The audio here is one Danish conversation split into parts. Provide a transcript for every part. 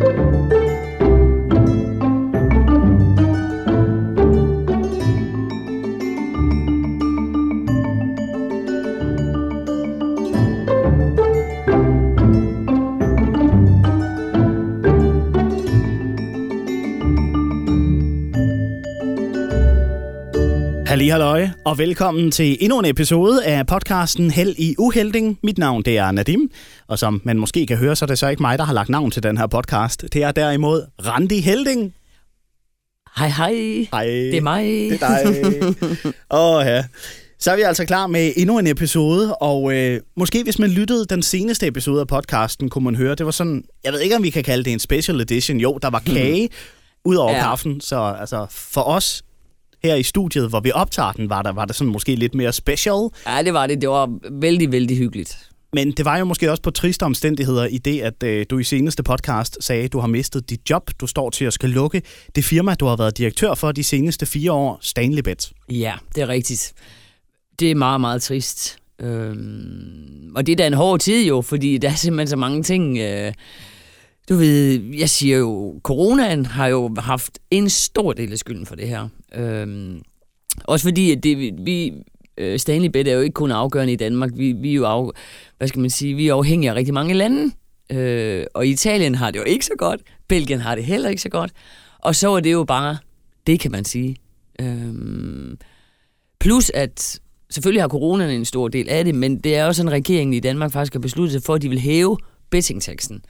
Thank you. Halli halløj, og velkommen til endnu en episode af podcasten Held i Uhelding. Mit navn det er Nadim, og som man måske kan høre, så er det så ikke mig, der har lagt navn til den her podcast. Det er derimod Randi Helding. Hej hej. Hej. Det er mig. Det er dig. Åh oh, ja. Så er vi altså klar med endnu en episode, og øh, måske hvis man lyttede den seneste episode af podcasten, kunne man høre, det var sådan, jeg ved ikke om vi kan kalde det en special edition, jo, der var kage ud over ja. kaffen, så altså for os her i studiet, hvor vi optager den, var der, var der sådan måske lidt mere special. Ja, det var det. Det var vældig, vældig hyggeligt. Men det var jo måske også på triste omstændigheder i det, at øh, du i seneste podcast sagde, at du har mistet dit job. Du står til at skal lukke det firma, du har været direktør for de seneste fire år, Stanley Bet. Ja, det er rigtigt. Det er meget, meget trist. Øhm, og det er da en hård tid jo, fordi der er simpelthen så mange ting... Øh, du ved, jeg siger jo, coronaen har jo haft en stor del af skylden for det her. Øhm, også fordi, at det, vi, øh, Stanley Bet er jo ikke kun afgørende i Danmark. Vi, vi er jo af, hvad skal man sige, vi er afhængige af rigtig mange lande. Øh, og Italien har det jo ikke så godt. Belgien har det heller ikke så godt. Og så er det jo bare, det kan man sige. Øhm, plus at selvfølgelig har coronaen en stor del af det, men det er også en regeringen i Danmark faktisk har besluttet sig for, at de vil hæve bettingtaksen.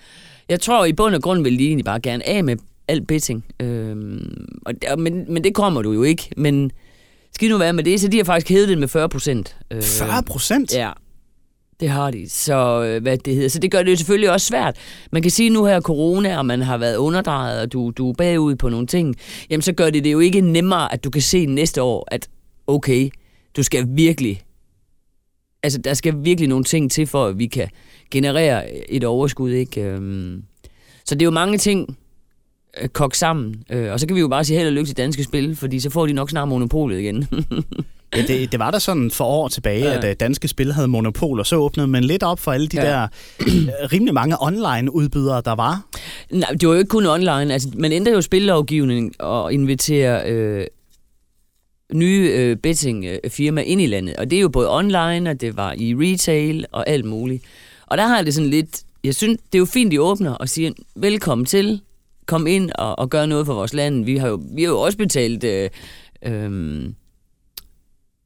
Jeg tror i bund og grund vil de egentlig bare gerne af med alt betting. Øhm, og, men, men det kommer du jo ikke. Men skal nu være med det, så de har faktisk hævet det med 40 procent. 40 procent? Ja, det har de. Så, øh, hvad det hedder. så det gør det jo selvfølgelig også svært. Man kan sige nu her corona, og man har været underdrejet, og du, du er bagud på nogle ting, jamen så gør det det jo ikke nemmere, at du kan se næste år, at okay, du skal virkelig, altså der skal virkelig nogle ting til, for at vi kan generere et overskud, ikke? Øhm, så det er jo mange ting, øh, kogt sammen. Øh, og så kan vi jo bare sige held og lykke til danske spil, fordi så får de nok snart monopolet igen. ja, det, det var der sådan for år tilbage, ja. at uh, danske spil havde monopol, og så åbnede man lidt op for alle de ja. der rimelig mange online-udbydere, der var. Nej, det var jo ikke kun online. Altså, man ændrer jo spillovgivning og inviterer øh, nye øh, betting-firma ind i landet. Og det er jo både online, og det var i retail og alt muligt. Og der har jeg det sådan lidt... Jeg synes, det er jo fint, de åbner og siger, velkommen til, kom ind og, og gøre noget for vores land. Vi har jo, vi har jo også betalt... Øh, øh,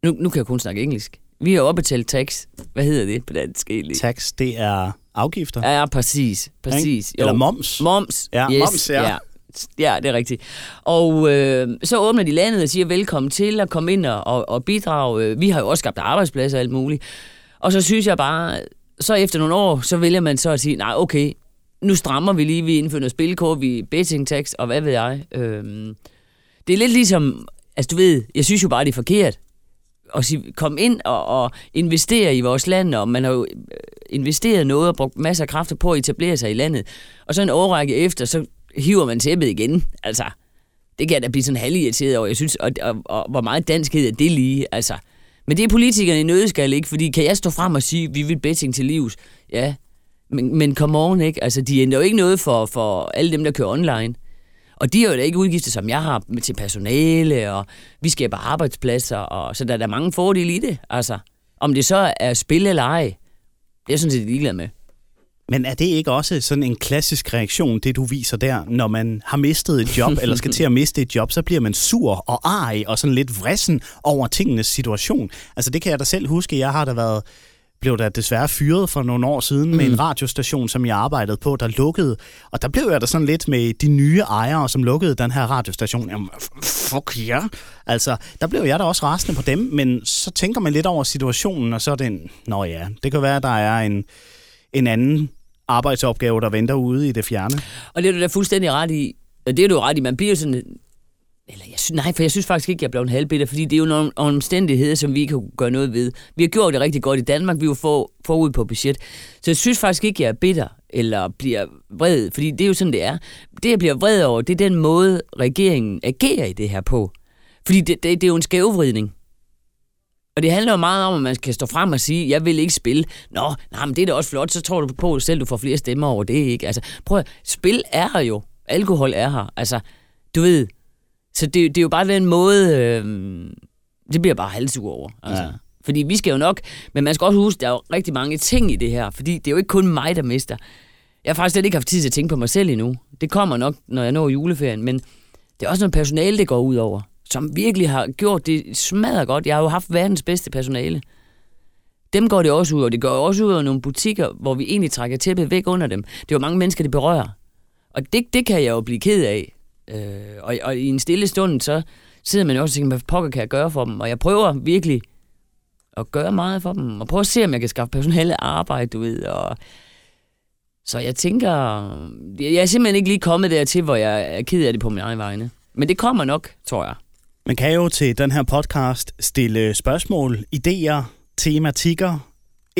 nu, nu kan jeg kun snakke engelsk. Vi har jo også betalt tax. Hvad hedder det på dansk egentlig? Tax, det er afgifter. Ja, præcis. præcis. Eller moms. Moms. Ja, yes, moms, ja. ja. Ja, det er rigtigt. Og øh, så åbner de landet og siger velkommen til at komme ind og, og bidrage. Vi har jo også skabt arbejdspladser og alt muligt. Og så synes jeg bare, så efter nogle år, så vælger man så at sige, nej okay, nu strammer vi lige, vi indfører noget spilkort, vi betting tax, og hvad ved jeg. Øhm, det er lidt ligesom, altså du ved, jeg synes jo bare, det er forkert at sige, kom ind og, og investere i vores land, og man har jo øh, investeret noget og brugt masser af kræfter på at etablere sig i landet. Og så en overrække efter, så hiver man tæppet igen. Altså, det kan jeg da blive sådan halvirriteret over. Jeg synes, og, og, og, hvor meget danskhed er det lige, altså. Men det er politikerne i nødskal, ikke? Fordi kan jeg stå frem og sige, vi vil betting til livs? Ja, men, men come on, ikke? Altså, de ændrer jo ikke noget for, for alle dem, der kører online. Og de har jo da ikke udgifter, som jeg har til personale, og vi skaber arbejdspladser, og så der er der mange fordele i det. Altså, om det så er spil eller ej, det er jeg sådan set ligeglad med. Men er det ikke også sådan en klassisk reaktion, det du viser der, når man har mistet et job, eller skal til at miste et job, så bliver man sur og ej og sådan lidt vrissen over tingenes situation. Altså det kan jeg da selv huske, jeg har da været blev der desværre fyret for nogle år siden mm. med en mm. radiostation, som jeg arbejdede på, der lukkede. Og der blev jeg da sådan lidt med de nye ejere, som lukkede den her radiostation. Jamen, fuck ja. Yeah. Altså, der blev jeg da også rasende på dem, men så tænker man lidt over situationen, og så er det en, nå ja, det kan være, at der er en, en anden arbejdsopgaver, der venter ude i det fjerne. Og det er du da fuldstændig ret i. Det er du ret i. Man bliver sådan eller jeg synes, nej, for jeg synes faktisk ikke, jeg blev en halvbitter, fordi det er jo nogle omstændigheder, som vi ikke kan gøre noget ved. Vi har gjort det rigtig godt i Danmark, vi er jo for, forud på budget. Så jeg synes faktisk ikke, jeg er bitter eller bliver vred, fordi det er jo sådan, det er. Det, jeg bliver vred over, det er den måde, regeringen agerer i det her på. Fordi det, det, det er jo en skævvridning. Og det handler jo meget om, at man skal stå frem og sige, jeg vil ikke spille. Nå, nej, men det er da også flot, så tror du på selv, du får flere stemmer over det, ikke? Altså, prøv at, spil er her jo. Alkohol er her. Altså, du ved, så det, det er jo bare den måde, øh, det bliver bare halvsur over. Altså. Ja. Fordi vi skal jo nok, men man skal også huske, der er jo rigtig mange ting i det her, fordi det er jo ikke kun mig, der mister. Jeg har faktisk slet ikke haft tid til at tænke på mig selv endnu. Det kommer nok, når jeg når juleferien, men det er også noget personale, det går ud over, som virkelig har gjort det smadret godt. Jeg har jo haft verdens bedste personale. Dem går det også ud, og det går også ud af nogle butikker, hvor vi egentlig trækker tæppet væk under dem. Det er jo mange mennesker, det berører. Og det, det kan jeg jo blive ked af. Øh, og, og i en stille stund, så sidder man jo også og tænker, hvad pokker kan jeg gøre for dem? Og jeg prøver virkelig at gøre meget for dem, og prøver at se, om jeg kan skaffe personale arbejde, du ved, og så jeg tænker, jeg er simpelthen ikke lige kommet dertil, hvor jeg er ked af det på min egen vegne. Men det kommer nok, tror jeg. Man kan jo til den her podcast stille spørgsmål, idéer, tematikker,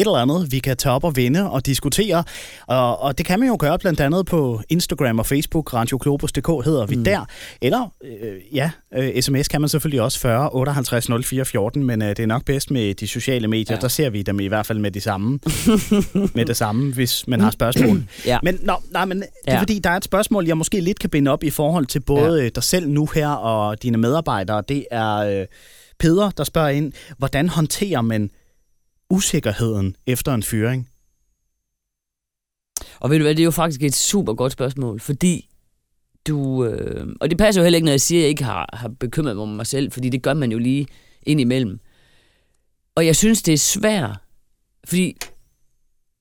et eller andet, vi kan tage op og vinde og diskutere. Og, og det kan man jo gøre blandt andet på Instagram og Facebook. Radioklobus.dk hedder vi mm. der. Eller, øh, ja, øh, sms kan man selvfølgelig også 40 58 04 14, men øh, det er nok bedst med de sociale medier. Ja. Der ser vi dem i hvert fald med de samme. med det samme, hvis man har spørgsmål. ja. Men, nå, nej, men det er ja. fordi, der er et spørgsmål, jeg måske lidt kan binde op i forhold til både ja. dig selv nu her og dine medarbejdere. Det er... Øh, Peder, der spørger ind, hvordan håndterer man usikkerheden efter en fyring? Og ved du hvad, det er jo faktisk et super godt spørgsmål, fordi du... Øh, og det passer jo heller ikke, når jeg siger, at jeg ikke har, har bekymret mig om mig selv, fordi det gør man jo lige ind imellem. Og jeg synes, det er svært, fordi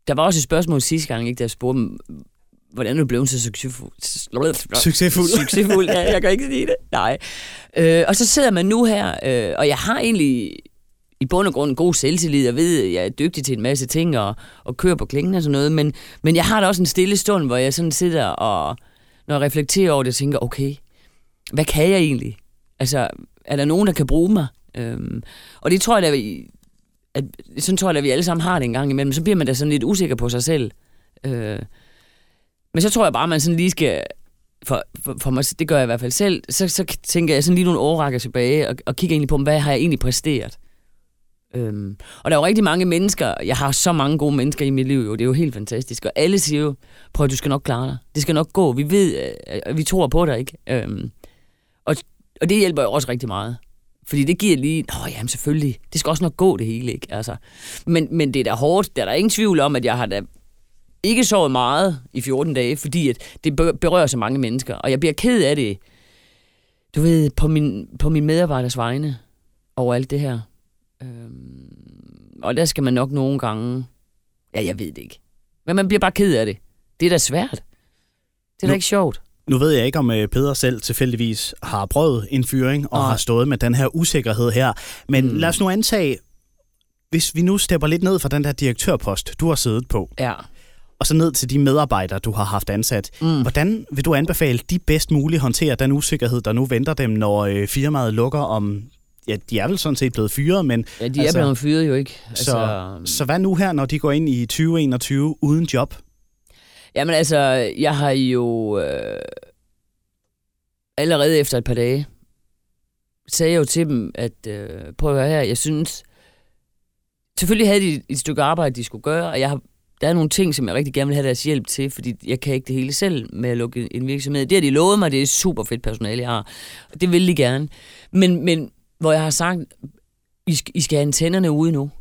der var også et spørgsmål sidste gang, ikke, der spurgte hvordan er du blevet så succesfuld? Succesfuld. Succesfuld, ja, jeg kan ikke sige det. Nej. Øh, og så sidder man nu her, øh, og jeg har egentlig i bund og grund god selvtillid, og ved, at jeg er dygtig til en masse ting, og, og kører på klingen og sådan noget, men, men jeg har da også en stille stund, hvor jeg sådan sidder og, når jeg reflekterer over det, tænker, okay, hvad kan jeg egentlig? Altså, er der nogen, der kan bruge mig? Øhm, og det tror jeg, at, at sådan tror jeg, at vi alle sammen har det en gang imellem, så bliver man da sådan lidt usikker på sig selv. Øh, men så tror jeg bare, at man sådan lige skal, for, for, for mig, det gør jeg i hvert fald selv, så, så tænker jeg sådan lige nogle årrækker tilbage, og, og kigger egentlig på, hvad har jeg egentlig præsteret? Øhm, og der er jo rigtig mange mennesker, jeg har så mange gode mennesker i mit liv, jo, det er jo helt fantastisk, og alle siger jo, prøv at du skal nok klare dig, det skal nok gå, vi ved, øh, øh, vi tror på dig, ikke? Øhm, og, og det hjælper jo også rigtig meget, fordi det giver lige, nå jamen selvfølgelig, det skal også nok gå det hele, ikke? Altså, men, men det er da hårdt, der er der ingen tvivl om, at jeg har da ikke sovet meget i 14 dage, fordi at det berører så mange mennesker, og jeg bliver ked af det, du ved, på min, på min medarbejders vegne over alt det her. Og der skal man nok nogle gange... Ja, jeg ved det ikke. Men man bliver bare ked af det. Det er da svært. Det er nu, da ikke sjovt. Nu ved jeg ikke, om øh, Peder selv tilfældigvis har prøvet en fyring og ah. har stået med den her usikkerhed her. Men mm. lad os nu antage, hvis vi nu stepper lidt ned fra den der direktørpost, du har siddet på. Ja og så ned til de medarbejdere, du har haft ansat. Mm. Hvordan vil du anbefale, de bedst muligt håndterer den usikkerhed, der nu venter dem, når øh, firmaet lukker om ja, de er vel sådan set blevet fyret, men... Ja, de altså, er blevet fyret jo ikke. Altså, så, så hvad nu her, når de går ind i 2021 uden job? Jamen altså, jeg har jo øh, allerede efter et par dage sagde jeg jo til dem, at øh, prøv at høre her, jeg synes... Selvfølgelig havde de et stykke arbejde, de skulle gøre, og jeg har, der er nogle ting, som jeg rigtig gerne vil have deres hjælp til, fordi jeg kan ikke det hele selv med at lukke en virksomhed. Det har de lovet mig, det er super fedt personale, jeg har. Det vil de gerne. Men, men hvor jeg har sagt, I skal, I skal have antennerne ude nu.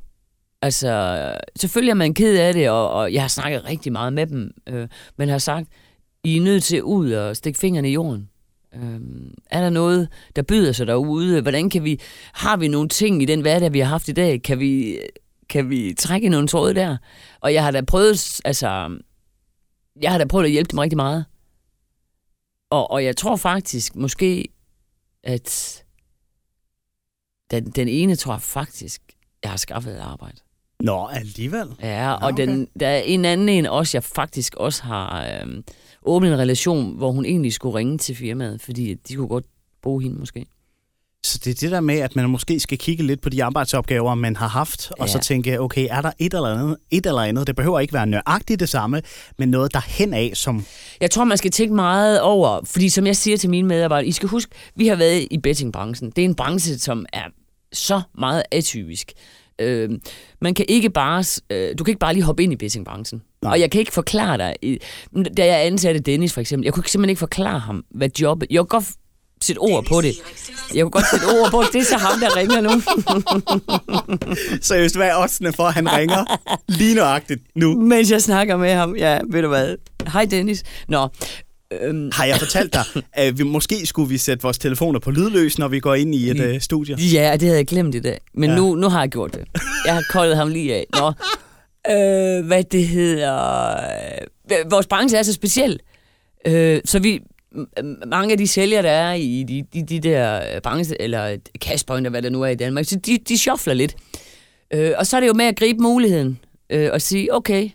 Altså, selvfølgelig er man ked af det, og, og jeg har snakket rigtig meget med dem, øh, men har sagt, I er nødt til ud og stikke fingrene i jorden. Øh, er der noget, der byder sig derude? Hvordan kan vi, har vi nogle ting i den hverdag, vi har haft i dag? Kan vi, kan vi trække nogle tråde der? Og jeg har da prøvet, altså, jeg har da prøvet at hjælpe dem rigtig meget. Og, og jeg tror faktisk måske, at den, den ene tror jeg faktisk, jeg har skaffet et arbejde. Nå, alligevel? Ja, og okay. den, der er en anden en også, jeg faktisk også har øh, åbnet en relation, hvor hun egentlig skulle ringe til firmaet, fordi de kunne godt bruge hende måske. Så det er det der med, at man måske skal kigge lidt på de arbejdsopgaver, man har haft, og ja. så tænke, okay, er der et eller, andet, et eller andet? Det behøver ikke være nøjagtigt det samme, men noget der hen af, som... Jeg tror, man skal tænke meget over, fordi som jeg siger til mine medarbejdere, I skal huske, vi har været i bettingbranchen. Det er en branche, som er så meget atypisk. Øh, man kan ikke bare, øh, du kan ikke bare lige hoppe ind i bettingbranchen. Nej. Og jeg kan ikke forklare dig, da jeg ansatte Dennis for eksempel, jeg kunne simpelthen ikke forklare ham, hvad jobbet, jeg kunne godt sætte ord på det. Jeg kunne godt sætte ord på det. Det er så ham, der ringer nu. Seriøst, hvad er oddsene for, at han ringer lige nøjagtigt nu? Mens jeg snakker med ham. Ja, ved du hvad? Hej Dennis. Nå, øhm, Har jeg fortalt dig, at vi måske skulle vi sætte vores telefoner på lydløs, når vi går ind i et uh, studie? ja, det havde jeg glemt i dag. Men Ja. ja. nu, nu har jeg gjort det. Jeg har koldet ham lige af. Nå, øh, hvad det hedder... øh, Vores branche er så speciel. Øh, så vi... Mange af de sælgere, der er i de, de, de der øh, branche, eller cashpointer, hvad der nu er i Danmark, så de, de shuffler lidt. Øh, og så er det jo med at gribe muligheden øh, og sige, okay,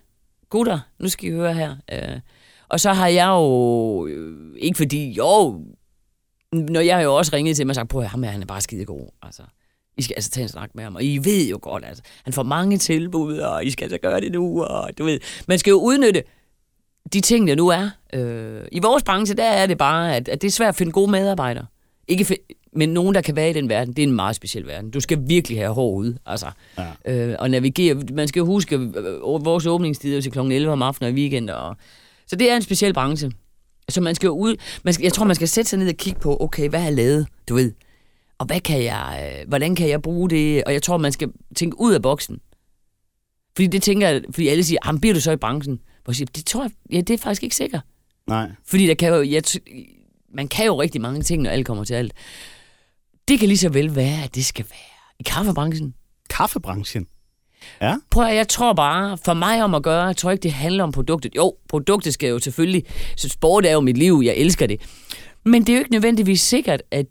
gutter, nu skal I høre her. Øh, og så har jeg jo, øh, ikke fordi, jo, når jeg har jo også ringet til mig og sagt, prøv at ham her, han er bare skide god. Altså, I skal altså tage en snak med ham, og I ved jo godt, altså, han får mange tilbud, og I skal altså gøre det nu, og du ved, man skal jo udnytte de ting, der nu er. Øh, I vores branche, der er det bare, at, at det er svært at finde gode medarbejdere. Ikke fi- men nogen, der kan være i den verden, det er en meget speciel verden. Du skal virkelig have hår ude, altså. Ja. Øh, og navigere. Man skal huske, øh, vores åbningstider er til kl. 11 om aftenen og i weekender. Og, så det er en speciel branche. Så man skal jo ud, man skal, jeg tror, man skal sætte sig ned og kigge på, okay, hvad har jeg lavet, du ved. Og hvad kan jeg, øh, hvordan kan jeg bruge det? Og jeg tror, man skal tænke ud af boksen. Fordi det tænker jeg, fordi alle siger, ham bliver du så i branchen? Hvor jeg siger, det tror jeg, ja, det er faktisk ikke sikkert. Nej. Fordi der kan jo, jeg, man kan jo rigtig mange ting, når alt kommer til alt. Det kan lige så vel være, at det skal være i kaffebranchen. Kaffebranchen. Ja. Prøv at, jeg tror bare, for mig om at gøre, jeg tror ikke, det handler om produktet. Jo, produktet skal jo selvfølgelig, så sport er jo mit liv, jeg elsker det. Men det er jo ikke nødvendigvis sikkert, at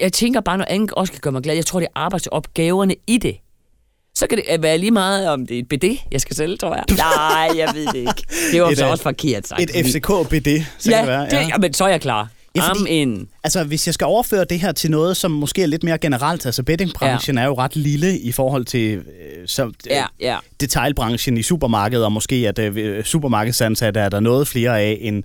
jeg tænker bare, når andet også kan gøre mig glad, jeg tror, det er arbejdsopgaverne i det. Så kan det være lige meget, om det er et BD, jeg skal sælge, tror jeg. Nej, jeg ved det ikke. Det var Et, så øh, også forkert sagt. Et FCK-BD, så ja, det være. det, jamen, så er jeg klar. Ja, Ja, fordi-. Altså, hvis jeg skal overføre det her til noget, som måske er lidt mere generelt, altså bettingbranchen ja. er jo ret lille i forhold til øh, så, øh, Ja, ja. detailbranchen i supermarkedet, og måske at øh, supermarkedsansatte er der noget flere af, end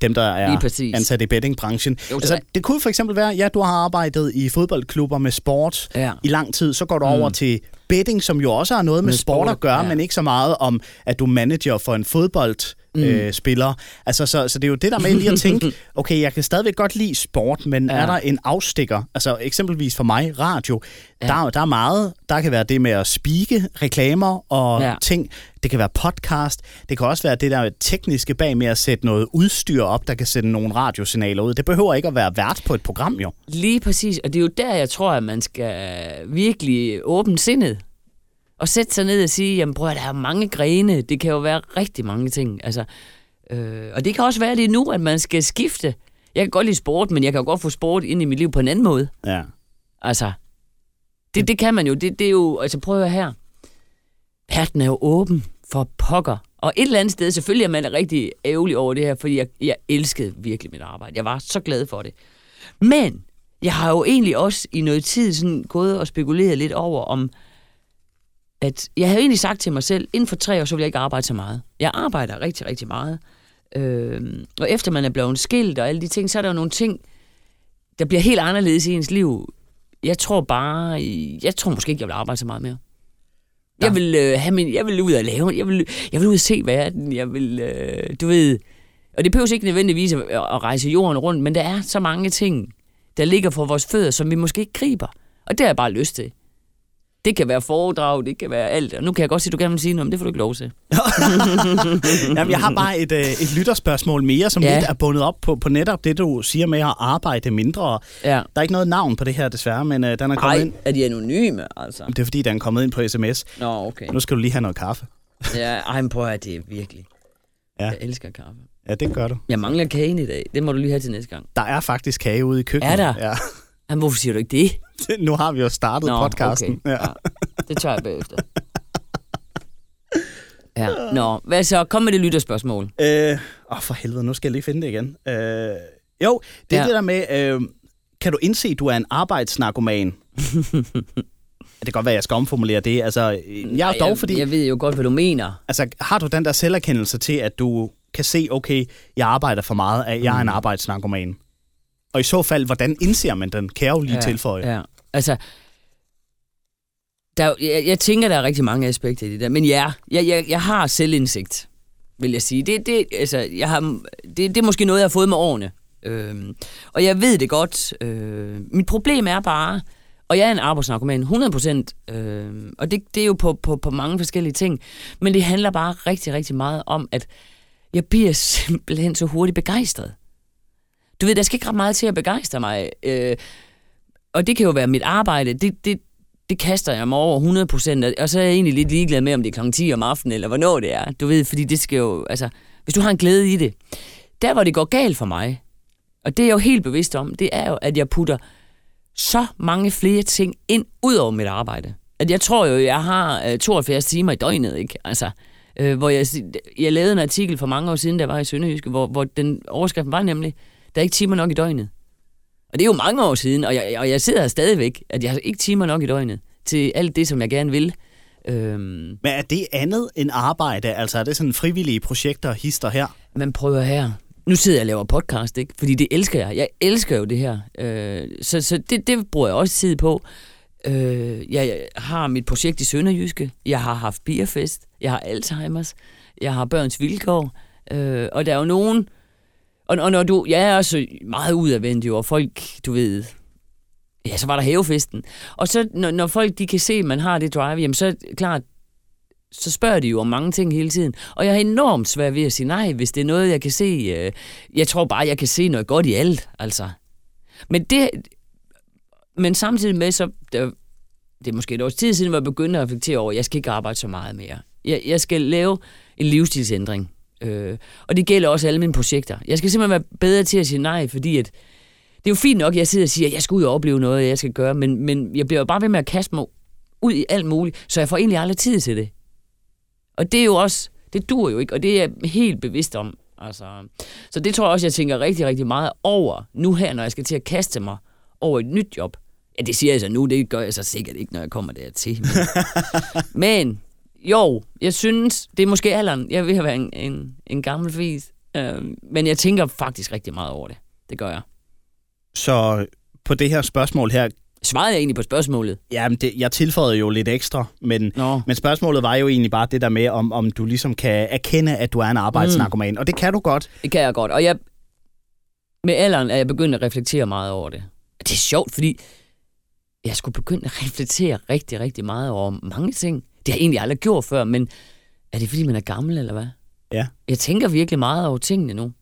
dem, der er ansat i bettingbranchen. Jo, det altså, det kunne for eksempel være, ja, du har arbejdet i fodboldklubber med sport Ja. i lang tid, så går du over til betting, som jo også har noget med, Med sport, sport, at gøre, ja. men ikke så meget om, at du er manager for en fodbold Mm. øh, spiller. Altså, så, så det er jo det der med lige at tænke, okay, jeg kan stadigvæk godt lide sport, men ja. Er der en afstikker? Altså eksempelvis for mig, radio, ja. der, der er meget, der kan være det med at spike reklamer og ja. Ting. Det kan være podcast. Det kan også være det der tekniske bag med at sætte noget udstyr op, der kan sende nogle radiosignaler ud. Det behøver ikke at være vært på et program, jo. Lige præcis, og det er jo der, jeg tror, at man skal virkelig åbne sindet. Og sætte sig ned og sige, jamen bror, der er mange grene. Det kan jo være rigtig mange ting. Altså, øh, og det kan også være det nu, at man skal skifte. Jeg kan godt lide sport, men jeg kan jo godt få sport ind i mit liv på en anden måde. Ja. Altså, det, det kan man jo. Det, det er jo, altså prøv at her. Verden er jo åben for pokker. Og et eller andet sted, selvfølgelig er man rigtig ærgerlig over det her, fordi jeg, jeg elskede virkelig mit arbejde. Jeg var så glad for det. Men jeg har jo egentlig også i noget tid sådan gået og spekuleret lidt over, om at jeg havde egentlig sagt til mig selv, inden for tre år, så vil jeg ikke arbejde så meget. Jeg arbejder rigtig, rigtig meget. Øh, og efter man er blevet skilt og alle de ting, så er der jo nogle ting, der bliver helt anderledes i ens liv. Jeg tror bare, jeg tror måske ikke, jeg vil arbejde så meget mere. Jeg vil, øh, have min, jeg vil ud og lave, jeg vil, jeg vil ud og se verden, jeg vil, øh, du ved, og det behøver ikke nødvendigvis at, at rejse jorden rundt, men der er så mange ting, der ligger for vores fødder, som vi måske ikke griber. Og det har jeg bare lyst til. Det kan være foredrag, det kan være alt. Og nu kan jeg godt sige, at du gerne vil sige noget, men det får du ikke lov til. Jamen, jeg har bare et, øh, et lytterspørgsmål mere, som ja. Lidt er bundet op på, på netop det, du siger med at arbejde mindre. Ja. Der er ikke noget navn på det her, desværre, men øh, den er kommet Nej, ind. er de anonyme, altså? Det er fordi, den er kommet ind på sms. Nå, okay. Nu skal du lige have noget kaffe. Ja, ej, men prøv at det er virkelig. Ja. Jeg elsker kaffe. Ja, det gør du. Jeg mangler kagen i dag. Det må du lige have til næste gang. Der er faktisk kage ude i køkkenet. Er der? Ja. Jamen, hvorfor siger du ikke det? Nu har vi jo startet podcasten. Okay. Ja. Ja. Det tager jeg bagefter. Ja. Nå, hvad så? Kom med det lytterspørgsmål. Øh, åh, for helvede, nu skal jeg lige finde det igen. Øh, jo, det er ja. Det der med, øh, kan du indse, at du er en arbejdsnarkoman? det kan godt være, at jeg skal omformulere det. Altså, jeg er dog, fordi... Jeg, jeg ved jo godt, hvad du mener. Altså, har du den der selverkendelse til, at du kan se, okay, jeg arbejder for meget, at jeg er Mm. en arbejdsnarkoman? Og i så fald, hvordan indser man den? Kan jeg jo lige ja, tilføje. Ja. Altså, Der, jeg, jeg tænker, der er rigtig mange aspekter i det der. Men ja, jeg, jeg, jeg har selvindsigt, vil jeg sige. Det, det, altså, jeg har, det, det er måske noget, jeg har fået med årene. Øhm, og jeg ved det godt. Øh, mit problem er bare, og jeg er en arbejdsnarkoman, 100 procent, øh, og det, det er jo på, på, på mange forskellige ting, men det handler bare rigtig, rigtig meget om, at jeg bliver simpelthen så hurtigt begejstret. Du ved, der skal ikke ret meget til at begejstre mig. Øh, og det kan jo være mit arbejde. Det, det, det kaster jeg mig over 100 procent. Og så er jeg egentlig lidt ligeglad med, om det er kl. 10 om aftenen, eller hvornår det er. Du ved, fordi det skal jo... Altså, hvis du har en glæde i det. Der, hvor det går galt for mig, og det er jeg jo helt bevidst om, det er jo, at jeg putter så mange flere ting ind ud over mit arbejde. At jeg tror jo, jeg har øh, 72 timer i døgnet, ikke? Altså, øh, hvor jeg, jeg lavede en artikel for mange år siden, der var i Sønderjyske, hvor, hvor den overskriften var nemlig, der er ikke timer nok i døgnet. Og det er jo mange år siden, og jeg, og jeg sidder her stadigvæk, at jeg har ikke timer nok i døgnet til alt det, som jeg gerne vil. Øhm, Men er det andet end arbejde? Altså er det sådan frivillige projekter, hister her? Man prøver her. Nu sidder jeg og laver podcast, ikke? Fordi det elsker jeg. Jeg elsker jo det her. Øh, så så det, det bruger jeg også tid på. Øh, jeg har mit projekt i Sønderjyske. Jeg har haft bierfest. Jeg har Alzheimer's. Jeg har børns vilkår. Øh, og der er jo nogen... Og, og når du... Jeg er også meget udadvendt og folk, du ved... Ja, så var der havefesten. Og så, når, når folk de kan se, at man har det drive, jamen så klart, så spørger de jo om mange ting hele tiden. Og jeg har enormt svært ved at sige nej, hvis det er noget, jeg kan se. Øh, jeg tror bare, jeg kan se noget godt i alt, altså. Men det... Men samtidig med, så... Der, det er måske et års tid siden, hvor jeg begyndte at reflektere over, at jeg skal ikke arbejde så meget mere. Jeg, jeg skal lave en livsstilsændring. Øh, og det gælder også alle mine projekter. Jeg skal simpelthen være bedre til at sige nej, fordi at, det er jo fint nok, at jeg sidder og siger, at jeg skal ud og opleve noget, jeg skal gøre, men, men jeg bliver jo bare ved med at kaste mig ud i alt muligt, så jeg får egentlig aldrig tid til det. Og det er jo også, det dur jo ikke, og det er jeg helt bevidst om. Altså, så det tror jeg også, jeg tænker rigtig, rigtig meget over nu her, når jeg skal til at kaste mig over et nyt job. Ja, det siger jeg så nu, det gør jeg så sikkert ikke, når jeg kommer dertil. Men, men jo, jeg synes, det er måske alderen. Jeg vil have været en, en, en gammel fis. Øh, men jeg tænker faktisk rigtig meget over det. Det gør jeg. Så på det her spørgsmål her, Svarede jeg egentlig på spørgsmålet? Ja, det, jeg tilføjede jo lidt ekstra, men, men spørgsmålet var jo egentlig bare det der med, om, om du ligesom kan erkende, at du er en arbejdsnarkoman, mm. og det kan du godt. Det kan jeg godt, og jeg, med alderen er jeg begyndt at reflektere meget over det. Det er sjovt, fordi jeg skulle begynde at reflektere rigtig, rigtig meget over mange ting. Det har jeg egentlig aldrig gjort før, men er det fordi, man er gammel, eller hvad? Ja. Jeg tænker virkelig meget over tingene nu.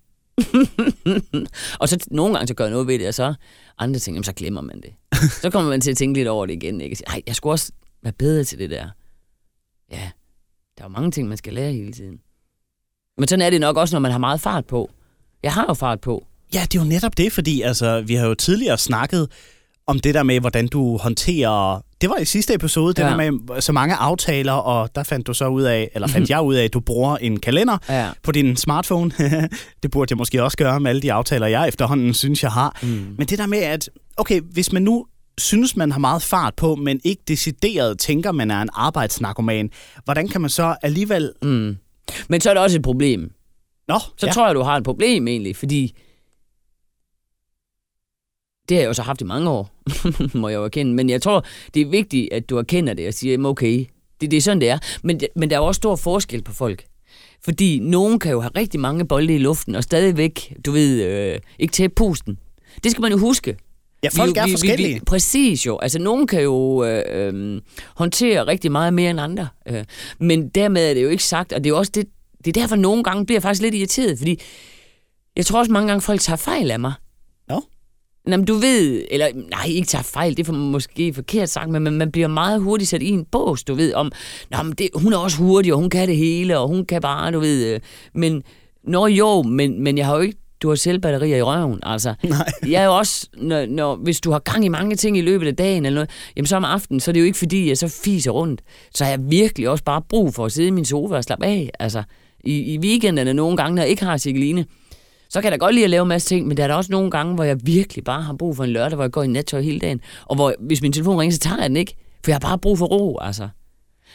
og så nogle gange så gør jeg noget ved det, og så andre ting, så glemmer man det. så kommer man til at tænke lidt over det igen. Ikke? Ej, jeg skulle også være bedre til det der. Ja, der er jo mange ting, man skal lære hele tiden. Men sådan er det nok også, når man har meget fart på. Jeg har jo fart på. Ja, det er jo netop det, fordi altså, vi har jo tidligere snakket om det der med, hvordan du håndterer... Det var i sidste episode, det ja. der med så mange aftaler, og der fandt du så ud af, eller fandt jeg ud af, at du bruger en kalender ja. på din smartphone. det burde jeg måske også gøre med alle de aftaler, jeg efterhånden synes, jeg har. Mm. Men det der med, at okay, hvis man nu synes, man har meget fart på, men ikke decideret tænker, man er en arbejdsnarkoman, hvordan kan man så alligevel... Mm. Men så er der også et problem. Nå, Så ja. tror jeg, du har et problem egentlig, fordi det har jeg jo så haft i mange år, må jeg jo erkende. Men jeg tror, det er vigtigt, at du erkender det og siger, okay, det, det er sådan, det er. Men, men der er også stor forskel på folk. Fordi nogen kan jo have rigtig mange bolde i luften, og stadigvæk, du ved, øh, ikke tage pusten. Det skal man jo huske. Ja, folk vi, er vi, forskellige. Vi, vi, præcis jo. Altså, nogen kan jo øh, øh, håndtere rigtig meget mere end andre. Øh. Men dermed er det jo ikke sagt, og det er jo også det, det er derfor, nogle gange bliver jeg faktisk lidt irriteret, fordi jeg tror også mange gange, folk tager fejl af mig. Nå, men du ved, eller nej, ikke tager fejl, det er for, måske forkert sagt, men man, man bliver meget hurtigt sat i en bås, du ved, om, Nå, men det, hun er også hurtig, og hun kan det hele, og hun kan bare, du ved, øh, men, nå jo, men, men jeg har jo ikke, du har selv batterier i røven, altså. Nej. Jeg er jo også, når, når, hvis du har gang i mange ting i løbet af dagen, eller noget, jamen så om aftenen, så er det jo ikke fordi, jeg så fiser rundt, så har jeg virkelig også bare brug for at sidde i min sofa og slappe af, altså. I, i weekenderne nogle gange, når jeg ikke har Sigeline, så kan jeg da godt lide at lave en masse ting, men der er der også nogle gange, hvor jeg virkelig bare har brug for en lørdag, hvor jeg går i nattøj hele dagen. Og hvor, hvis min telefon ringer, så tager jeg den ikke. For jeg har bare brug for ro, altså.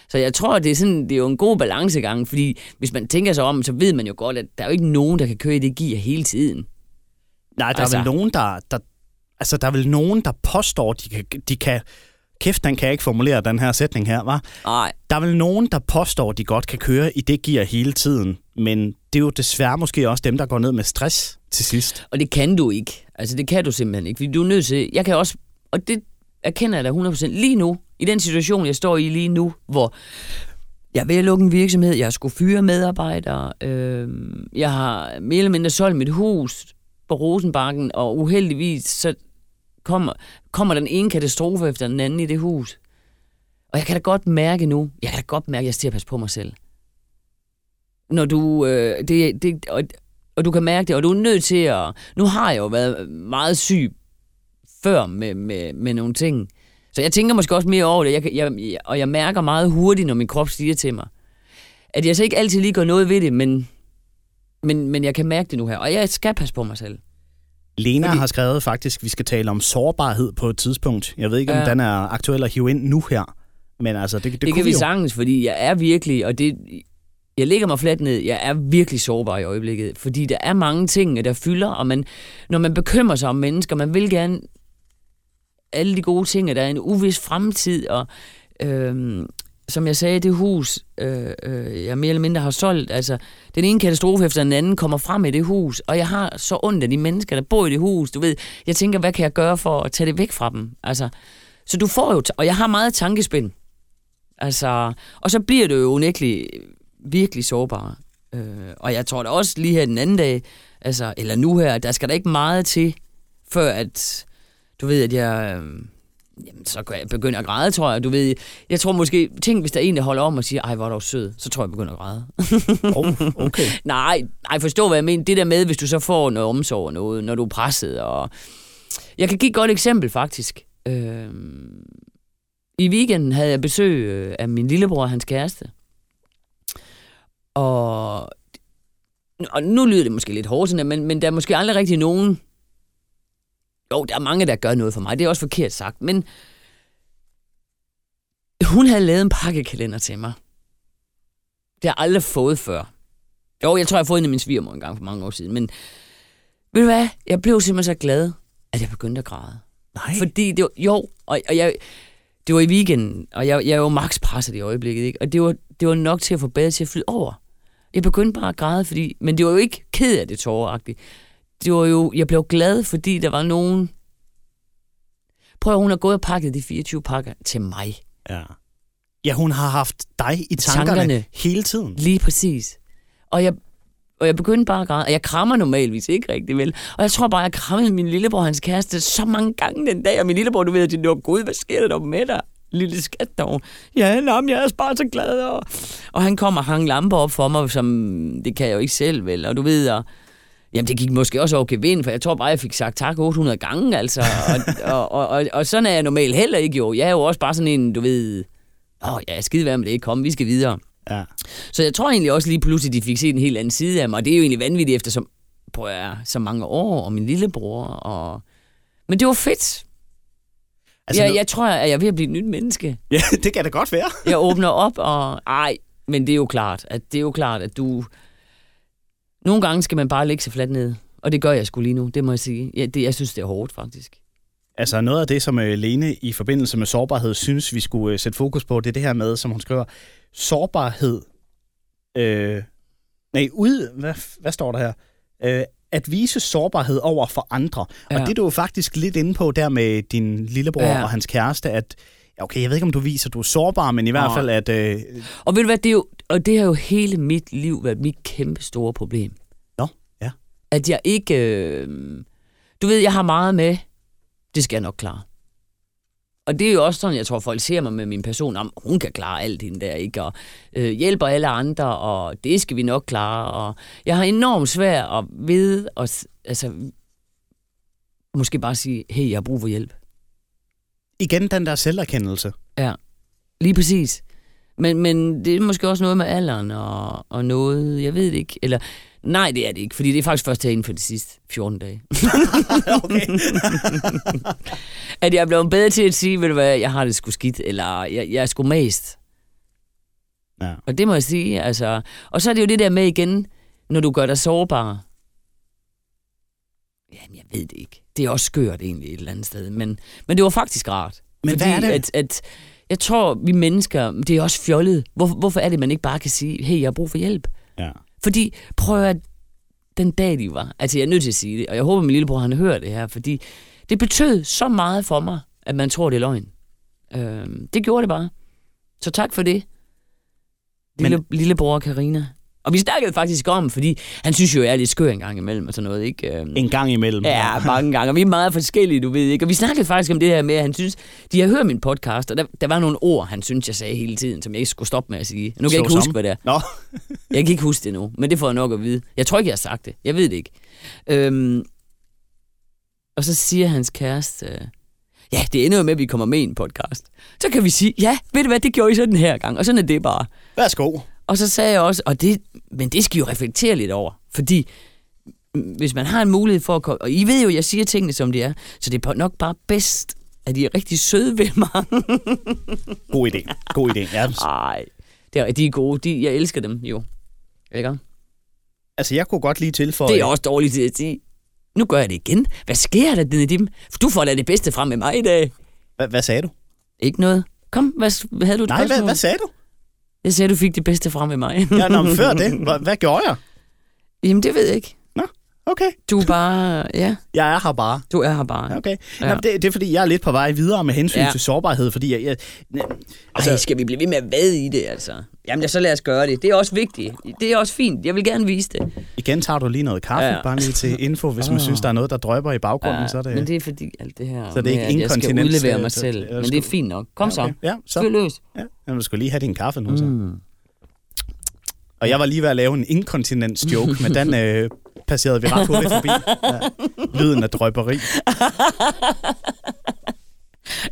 Så jeg tror, det er, sådan, det er jo en god balancegang, fordi hvis man tænker sig om, så ved man jo godt, at der er jo ikke nogen, der kan køre i det gear hele tiden. Nej, der altså. er vel nogen, der, der, altså, der er vel nogen, der påstår, de kan, de kan kæft, den kan jeg ikke formulere, den her sætning her, var. Nej. Der er vel nogen, der påstår, de godt kan køre i det gear hele tiden, men det er jo desværre måske også dem, der går ned med stress til sidst. Og det kan du ikke. Altså, det kan du simpelthen ikke. Fordi du er nødt til... Jeg kan også... Og det erkender jeg da 100% lige nu. I den situation, jeg står i lige nu, hvor jeg vil lukke en virksomhed, jeg skulle fyre medarbejdere, øh, jeg har mere eller mindre solgt mit hus på Rosenbakken, og uheldigvis så kommer, kommer den ene katastrofe efter den anden i det hus. Og jeg kan da godt mærke nu, jeg kan da godt mærke, at jeg skal passe på mig selv. Når du, øh, det, det, og, og du kan mærke det, og du er nødt til at... Nu har jeg jo været meget syg før med, med, med nogle ting. Så jeg tænker måske også mere over det, jeg, jeg, og jeg mærker meget hurtigt, når min krop siger til mig, at jeg så ikke altid lige gør noget ved det, men, men, men jeg kan mærke det nu her, og jeg skal passe på mig selv. Lena Fordi... har skrevet faktisk, at vi skal tale om sårbarhed på et tidspunkt. Jeg ved ikke, om Ja. den er aktuel at hive ind nu her. Men altså, det, det, Det, kan vi jo. sagtens, fordi jeg er virkelig, og det, jeg ligger mig fladt ned, jeg er virkelig sårbar i øjeblikket, fordi der er mange ting, der fylder, og man, når man bekymrer sig om mennesker, man vil gerne alle de gode ting, og der er en uvis fremtid, og øhm, som jeg sagde, det hus, øh, øh, jeg mere eller mindre har solgt, altså den ene katastrofe efter den anden kommer frem i det hus, og jeg har så ondt af de mennesker, der bor i det hus, du ved, jeg tænker, hvad kan jeg gøre for at tage det væk fra dem, altså, så du får jo, t- og jeg har meget tankespind, altså, og så bliver det jo unægteligt virkelig sårbar, øh, og jeg tror da også lige her den anden dag, altså, eller nu her, der skal der ikke meget til, før at, du ved, at jeg... Øh, Jamen, så kan jeg begynde at græde, tror jeg. Du ved, jeg tror måske, tænk, hvis der er en, der holder om og siger, ej, hvor er du sød, så tror jeg, jeg begynder at græde. Oh, okay. nej, nej, forstå, hvad jeg mener. Det der med, hvis du så får noget omsorg og noget, når du er presset. Og... Jeg kan give et godt eksempel, faktisk. Øh... I weekenden havde jeg besøg øh, af min lillebror og hans kæreste. Og, og nu lyder det måske lidt hårdt, men, men der er måske aldrig rigtig nogen, jo, der er mange, der gør noget for mig. Det er også forkert sagt. Men hun havde lavet en pakkekalender til mig. Det har jeg aldrig fået før. Jo, jeg tror, jeg har fået den af min svigermor en gang for mange år siden. Men ved du hvad? Jeg blev simpelthen så glad, at jeg begyndte at græde. Nej. Fordi det var, jo, og, og jeg, det var i weekenden, og jeg, jeg jo max presset i øjeblikket, ikke? og det var, det var nok til at få badet til at flyde over. Jeg begyndte bare at græde, fordi, men det var jo ikke ked af det tåreragtigt. Det var jo, jeg blev glad, fordi der var nogen... Prøv at hun har gået og pakket de 24 pakker til mig. Ja. ja, hun har haft dig i Tankerne. tankerne. hele tiden. Lige præcis. Og jeg, og jeg begyndte bare at græde, og jeg krammer normalvis ikke rigtig vel. Og jeg tror bare, jeg krammede min lillebror og hans kæreste så mange gange den dag, og min lillebror, du ved, at det var gud, hvad sker der dog med dig? Lille skat dog. Ja, nå, jeg er bare så glad. Og, og han kom og hang lamper op for mig, som det kan jeg jo ikke selv vel. Og du ved, og, Jamen, det gik måske også okay vind, for jeg tror bare, jeg fik sagt tak 800 gange, altså. Og, og, og, og, og sådan er jeg normalt heller ikke, jo. Jeg er jo også bare sådan en, du ved... Åh, oh, ja, skide være med det. Kom, vi skal videre. Ja. Så jeg tror egentlig også lige pludselig, de fik set en helt anden side af mig, og det er jo egentlig vanvittigt efter så, prøv at, så mange år, og min lillebror, og... Men det var fedt. Altså, jeg, nu- jeg tror, at jeg er ved at blive et nyt menneske. ja, det kan da godt være. Jeg åbner op, og... Ej, men det er jo klart, at det er jo klart, at du... Nogle gange skal man bare lægge sig fladt ned. Og det gør jeg sgu lige nu, det må jeg sige. Jeg, det, jeg synes, det er hårdt, faktisk. Altså noget af det, som øh, Lene i forbindelse med sårbarhed synes, vi skulle øh, sætte fokus på, det er det her med, som hun skriver, sårbarhed. Øh, nej, ud, hvad, hvad står der her? Øh, at vise sårbarhed over for andre. Ja. Ja. Og det er du jo faktisk lidt inde på der med din lillebror ja. Ja. og hans kæreste, at ja, okay, jeg ved ikke, om du viser, at du er sårbar, men i hvert Nej. fald, at... Øh, Og ved du hvad, det er jo, og det har jo hele mit liv været mit kæmpe store problem. Nå, ja. At jeg ikke... Øh, du ved, jeg har meget med. Det skal jeg nok klare. Og det er jo også sådan, jeg tror, folk ser mig med min person, om hun kan klare alt hende der, ikke? Og øh, hjælper alle andre, og det skal vi nok klare. Og jeg har enormt svært at vide, og, altså, måske bare sige, hey, jeg har brug for hjælp. igen den der selverkendelse. Ja, lige præcis. Men, men det er måske også noget med alderen og, og noget, jeg ved det ikke. Eller, nej, det er det ikke, fordi det er faktisk først herinde for de sidste 14 dage. okay. at jeg er blevet bedre til at sige, ved du hvad, jeg har det sgu skidt, eller jeg, jeg er sgu mest. ja. Og det må jeg sige, altså. Og så er det jo det der med igen, når du gør dig sårbar. Jamen, jeg ved det ikke. Det er også skørt egentlig et eller andet sted. Men, men det var faktisk rart. Men hvad er det? At, at, jeg tror, vi mennesker, det er også fjollet. Hvor, hvorfor er det, man ikke bare kan sige, hey, jeg har brug for hjælp? Ja. Fordi, prøv at den dag, de var, altså jeg er nødt til at sige det, og jeg håber, min lillebror, han hører det her, fordi det betød så meget for mig, at man tror, det er løgn. Øh, det gjorde det bare. Så tak for det, lille, Men... lillebror Karina. Og vi snakkede faktisk om, fordi han synes jo, jeg er lidt skør en gang imellem og sådan noget, ikke? Øhm, En gang imellem. Ja, mange gange. Og vi er meget forskellige, du ved ikke. Og vi snakkede faktisk om det her med, at han synes, de har hørt min podcast, og der, der var nogle ord, han synes, jeg sagde hele tiden, som jeg ikke skulle stoppe med at sige. Nu kan jeg ikke huske, hvad det er. Nå, Jeg kan ikke huske det nu, men det får jeg nok at vide. Jeg tror ikke, jeg har sagt det. Jeg ved det ikke. Øhm, og så siger hans kæreste, ja, det ender jo med, at vi kommer med i en podcast. Så kan vi sige, ja, ved du hvad, det gjorde I så den her gang, og sådan er det bare. værsgo. Og så sagde jeg også, og det, men det skal I jo reflektere lidt over, fordi hvis man har en mulighed for at komme, og I ved jo, jeg siger tingene, som de er, så det er nok bare bedst, at I er rigtig søde ved mig. God idé. God idé. Ja. Nej, det er, de er gode. De, jeg elsker dem jo. Ikke? Altså, jeg kunne godt lige tilføje... Det er også dårligt til at sige. Nu gør jeg det igen. Hvad sker der, Nedim? Du får da det bedste frem med mig i dag. Hvad, hvad sagde du? Ikke noget. Kom, hvad, havde du et Nej, hvad, hvad sagde du? Jeg sagde, du fik det bedste frem med mig. Ja, nå, men før det, hvad, hvad gjorde jeg? Jamen, det ved jeg ikke. Okay. Du er bare... Ja, Jeg er her bare. du er her bare. Okay. Ja. Ja. Nå, det, det er fordi, jeg er lidt på vej videre med hensyn Ja. ja. til sårbarhed, fordi jeg... jeg Altså, Ej, skal vi blive ved med at vade i det, altså? Jamen, så lad os gøre det. Det er også vigtigt. Det er også fint. Jeg vil gerne vise det. igen tager du lige noget kaffe, Ja. ja. bare lige til info, hvis man Ah. synes, der er noget, der drøber i baggrunden, så er det... Men det er fordi alt det her, Så det er ikke med, at jeg skal udlevere øh, mig så- selv. Men det er fint nok. Kom så. Ja, okay. Ja, så. Fyr løs. Ja. Jamen, du skulle lige have din kaffe nu, så. Mm. Og jeg var lige ved at lave en inkontinens joke, men den øh, passerede vi ret hurtigt forbi. Ja. Lyden af drøberi.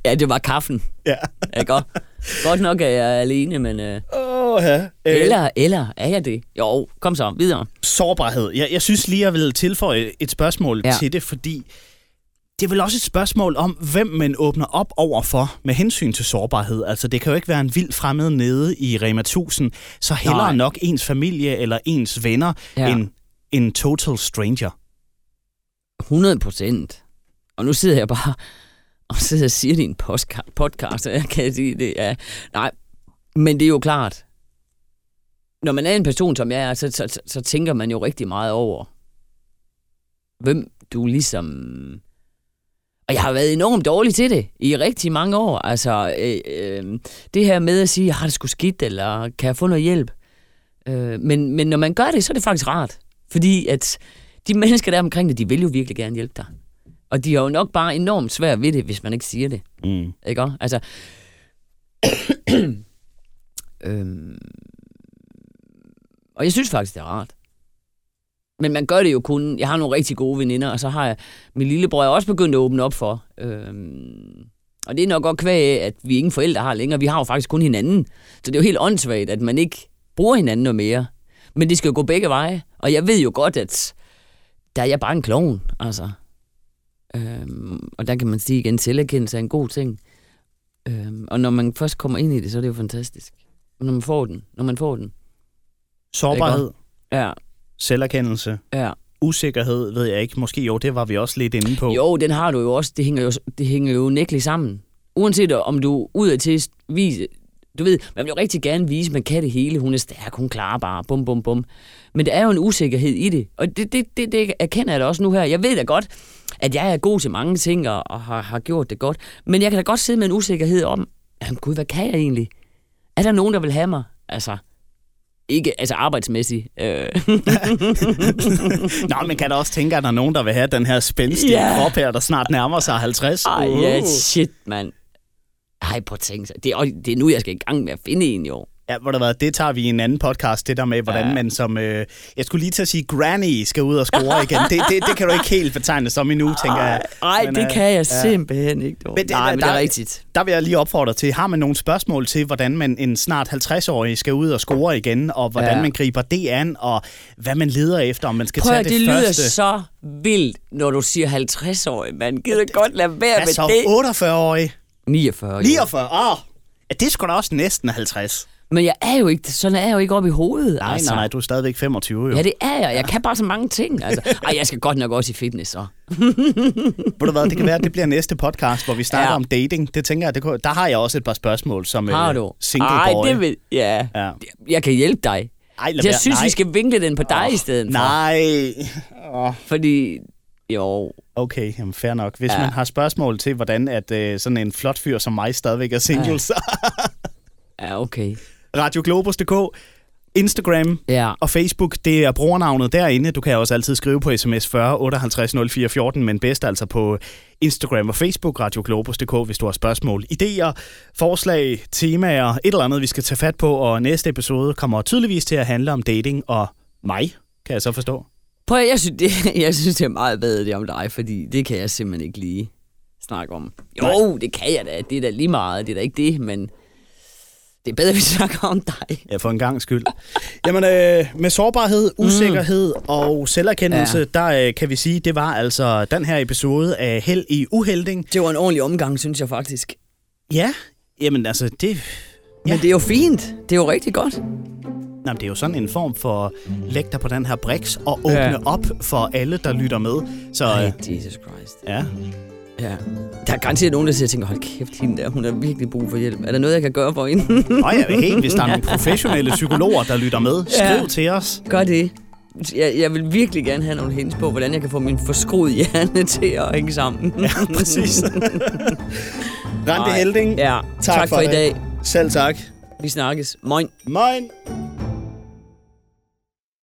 Ja, det var kaffen. Ja. Ja, godt. godt nok er jeg alene, men... Øh, Åh, ja. Øh, eller, eller er jeg det? Jo, kom så, videre. sårbarhed. Jeg, jeg synes lige, jeg vil tilføje et spørgsmål Ja. til det, fordi det er vel også et spørgsmål om, hvem man åbner op over for med hensyn til sårbarhed. Altså, det kan jo ikke være en vild fremmed nede i Rema 1000, så hellere Nej. nok ens familie eller ens venner ja. end en total stranger. 100 procent. Og nu sidder jeg bare og sidder og siger det i en podcast, og jeg kan sige det. Ja. Nej, men det er jo klart. Når man er en person, som jeg er, så, så, så, så tænker man jo rigtig meget over, hvem du ligesom... Og jeg har været enormt dårlig til det i rigtig mange år. Altså, øh, øh, det her med at sige, har det sgu skidt, eller kan jeg få noget hjælp? Øh, men, men når man gør det, så er det faktisk rart. Fordi at de mennesker der omkring dig, de vil jo virkelig gerne hjælpe dig. Og de har jo nok bare enormt svært ved det, hvis man ikke siger det. Mm. Ikke også? Altså... øhm, og jeg synes faktisk, det er rart. Men man gør det jo kun... Jeg har nogle rigtig gode veninder, og så har jeg... Min lillebror er også begyndt at åbne op for. Øhm, og det er nok godt kvæg at vi ingen forældre har længere. Vi har jo faktisk kun hinanden. Så det er jo helt åndssvagt, at man ikke bruger hinanden noget mere. Men det skal jo gå begge veje. Og jeg ved jo godt, at der er jeg bare en klovn, altså. Øhm, og der kan man sige igen, selverkendelse er en god ting. Øhm, og når man først kommer ind i det, så er det jo fantastisk. Når man får den. Når man får den. Sårbarhed, Ja, selverkendelse, ja. usikkerhed, ved jeg ikke. Måske jo, det var vi også lidt inde på. Jo, den har du jo også. Det hænger jo, det hænger jo nægteligt sammen. Uanset om du ud af til vise... Du ved, man vil jo rigtig gerne vise, at man kan det hele. Hun er stærk, hun klarer bare, bum, bum, bum. Men der er jo en usikkerhed i det. Og det, det, det, det erkender jeg da også nu her. Jeg ved da godt, at jeg er god til mange ting og, og har, har gjort det godt. Men jeg kan da godt sidde med en usikkerhed om, jamen gud, hvad kan jeg egentlig? Er der nogen, der vil have mig? Altså, ikke altså arbejdsmæssigt. Øh. Nå, men kan da også tænke, at der er nogen, der vil have den her spændstige yeah. krop her, der snart nærmer sig 50. Ej, Uh. ja, shit, mand. Ej, tænke sig. Det er, det er nu, jeg skal i gang med at finde en, jo. Ja, hvor der det tager vi i en anden podcast, det der med, hvordan Ja. ja. man som... Øh, jeg skulle lige til at sige, granny skal ud og score igen. Det, det, det kan du ikke helt betegne som endnu, tænker jeg. Ej, Men, det øh, kan jeg simpelthen ikke. dog. Men det- Nej, men der- det er rigtigt. Der vil jeg lige opfordre til, har man nogle spørgsmål til, hvordan man en snart 50-årig skal ud og score igen, og hvordan Ja. ja. man griber det an, og hvad man leder efter, om man skal Prøv tage det, det lyder første. så vildt, når du siger 50-årig, man. Gider godt lade være med så, det. 49-årig? 49. jo. 49? Åh, oh, ja, det er sgu da også næsten 50. Men jeg er jo ikke, sådan er jeg jo ikke oppe i hovedet. Nej, altså. nej, nej, du er stadigvæk 25 jo. Ja, det er jeg. Jeg kan bare så mange ting. Altså. Ej, jeg skal godt nok også i fitness, så. Ved du hvad, det kan være, at det bliver næste podcast, hvor vi snakker Ja. om dating. Det tænker jeg, det kunne, der har jeg også et par spørgsmål som Har øh, du? single Ej, boy. det vil... Ja. Ja. Jeg kan hjælpe dig. Ej, Jeg være. synes, nej. vi skal vinkle den på dig i stedet for. Nej. Åh, Fordi, jo, Okay, jamen fair nok. Hvis Ja. man har spørgsmål til, hvordan at øh, sådan en flot fyr som mig stadigvæk er single, Ja. så ja, okay. radioglobus.dk, Instagram Ja. og Facebook, det er brugernavnet derinde. Du kan også altid skrive på sms 40 58 04 14, men bedst altså på Instagram og Facebook, radioglobus.dk, hvis du har spørgsmål, idéer, forslag, temaer, et eller andet, vi skal tage fat på. Og næste episode kommer tydeligvis til at handle om dating og mig, kan jeg så forstå. Prøv, jeg synes, det, jeg synes, det er meget bedre, det om dig, fordi det kan jeg simpelthen ikke lige snakke om. Jo, det kan jeg da. Det er da lige meget. Det er da ikke det, men det er bedre, at vi snakker om dig. Ja, for en gang skyld. Jamen, øh, med sårbarhed, usikkerhed mm. og selverkendelse, ja. der øh, kan vi sige, det var altså den her episode af Held i Uhelding. Det var en ordentlig omgang, synes jeg faktisk. Ja, jamen altså, det... Ja. Men det er jo fint. Det er jo rigtig godt. Nå, det er jo sådan en form for læg dig på den her briks og åbne Ja. ja. op for alle, der lytter med. Så Ej, øh, Jesus Christ. ja, Ja. Der er garanteret nogen, der siger, tænker, hold kæft, hende der, hun har virkelig brug for hjælp. Er der noget, jeg kan gøre for hende? jeg vil helt, hvis der er nogle professionelle psykologer, der lytter med, skriv Ja. ja. til os. Gør det. Jeg, jeg vil virkelig gerne have nogle hints på, hvordan jeg kan få min forskruede hjerne til at hænge sammen. Ja, præcis. Rante. Helding, Ja, tak, Tak for for, i dag. selv tak. Vi snakkes. Moin. Moin.